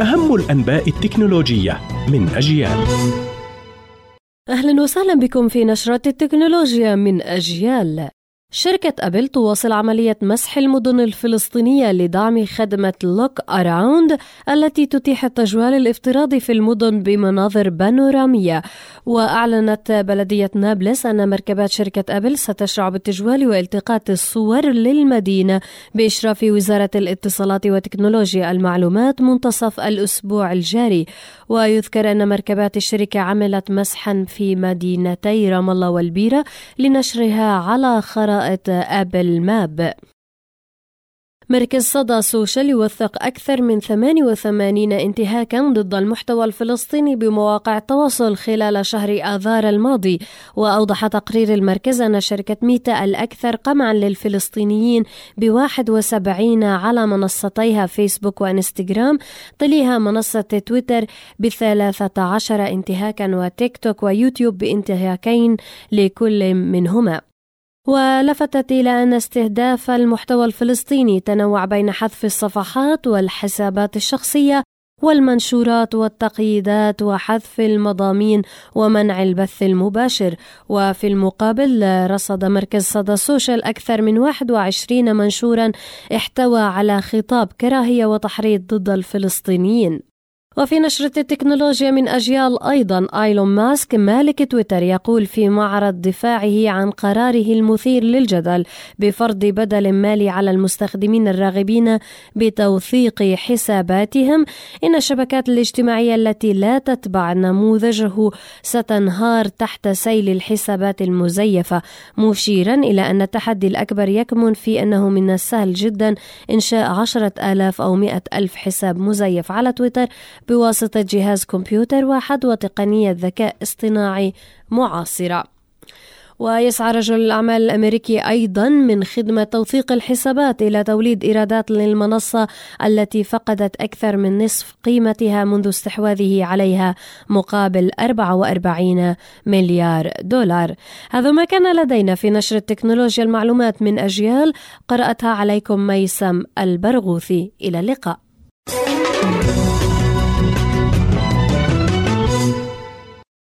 أهم الأنباء التكنولوجية من أجيال. أهلا وسهلا بكم في نشرة التكنولوجيا من أجيال. شركة أبل تواصل عملية مسح المدن الفلسطينية لدعم خدمة Look Around التي تتيح التجوال الافتراضي في المدن بمناظر بانورامية. وأعلنت بلدية نابلس أن مركبات شركة أبل ستشرع بالتجوال والتقاط الصور للمدينة بإشراف وزارة الاتصالات وتكنولوجيا المعلومات منتصف الأسبوع الجاري. ويذكر أن مركبات الشركة عملت مسحا في مدينتي رام الله والبيرة لنشرها على خرائط آبل Map مركز صدى سوشيال يوثق أكثر من 88 انتهاكا ضد المحتوى الفلسطيني بمواقع التواصل خلال شهر آذار الماضي وأوضح تقرير المركز أن شركة ميتا الأكثر قمعا للفلسطينيين ب 71 على منصتيها فيسبوك وإنستغرام تليها منصة تويتر ب 13 انتهاكا وتيك توك ويوتيوب بانتهاكين لكل منهما. ولفتت إلى أن استهداف المحتوى الفلسطيني تنوع بين حذف الصفحات والحسابات الشخصية والمنشورات والتقييدات وحذف المضامين ومنع البث المباشر. وفي المقابل رصد مركز صدى سوشيال أكثر من 21 منشورا احتوى على خطاب كراهية وتحريض ضد الفلسطينيين. وفي نشرة التكنولوجيا من أجيال أيضا آيلون ماسك مالك تويتر يقول في معرض دفاعه عن قراره المثير للجدل بفرض بدل مالي على المستخدمين الراغبين بتوثيق حساباتهم. إن الشبكات الاجتماعية التي لا تتبع نموذجه ستنهار تحت سيل الحسابات المزيفة. مشيرا إلى أن التحدي الأكبر يكمن في أنه من السهل جدا إنشاء عشرة آلاف أو مئة ألف حساب مزيف على تويتر بواسطة جهاز كمبيوتر واحد وتقنية ذكاء اصطناعي معاصرة. ويسعى رجل الأعمال الأمريكي أيضا من خدمة توثيق الحسابات إلى توليد إيرادات للمنصة التي فقدت أكثر من نصف قيمتها منذ استحواذه عليها مقابل 44 مليار دولار. هذا ما كان لدينا في نشر التكنولوجيا المعلومات من أجيال. قرأتها عليكم ميسم البرغوثي. إلى اللقاء.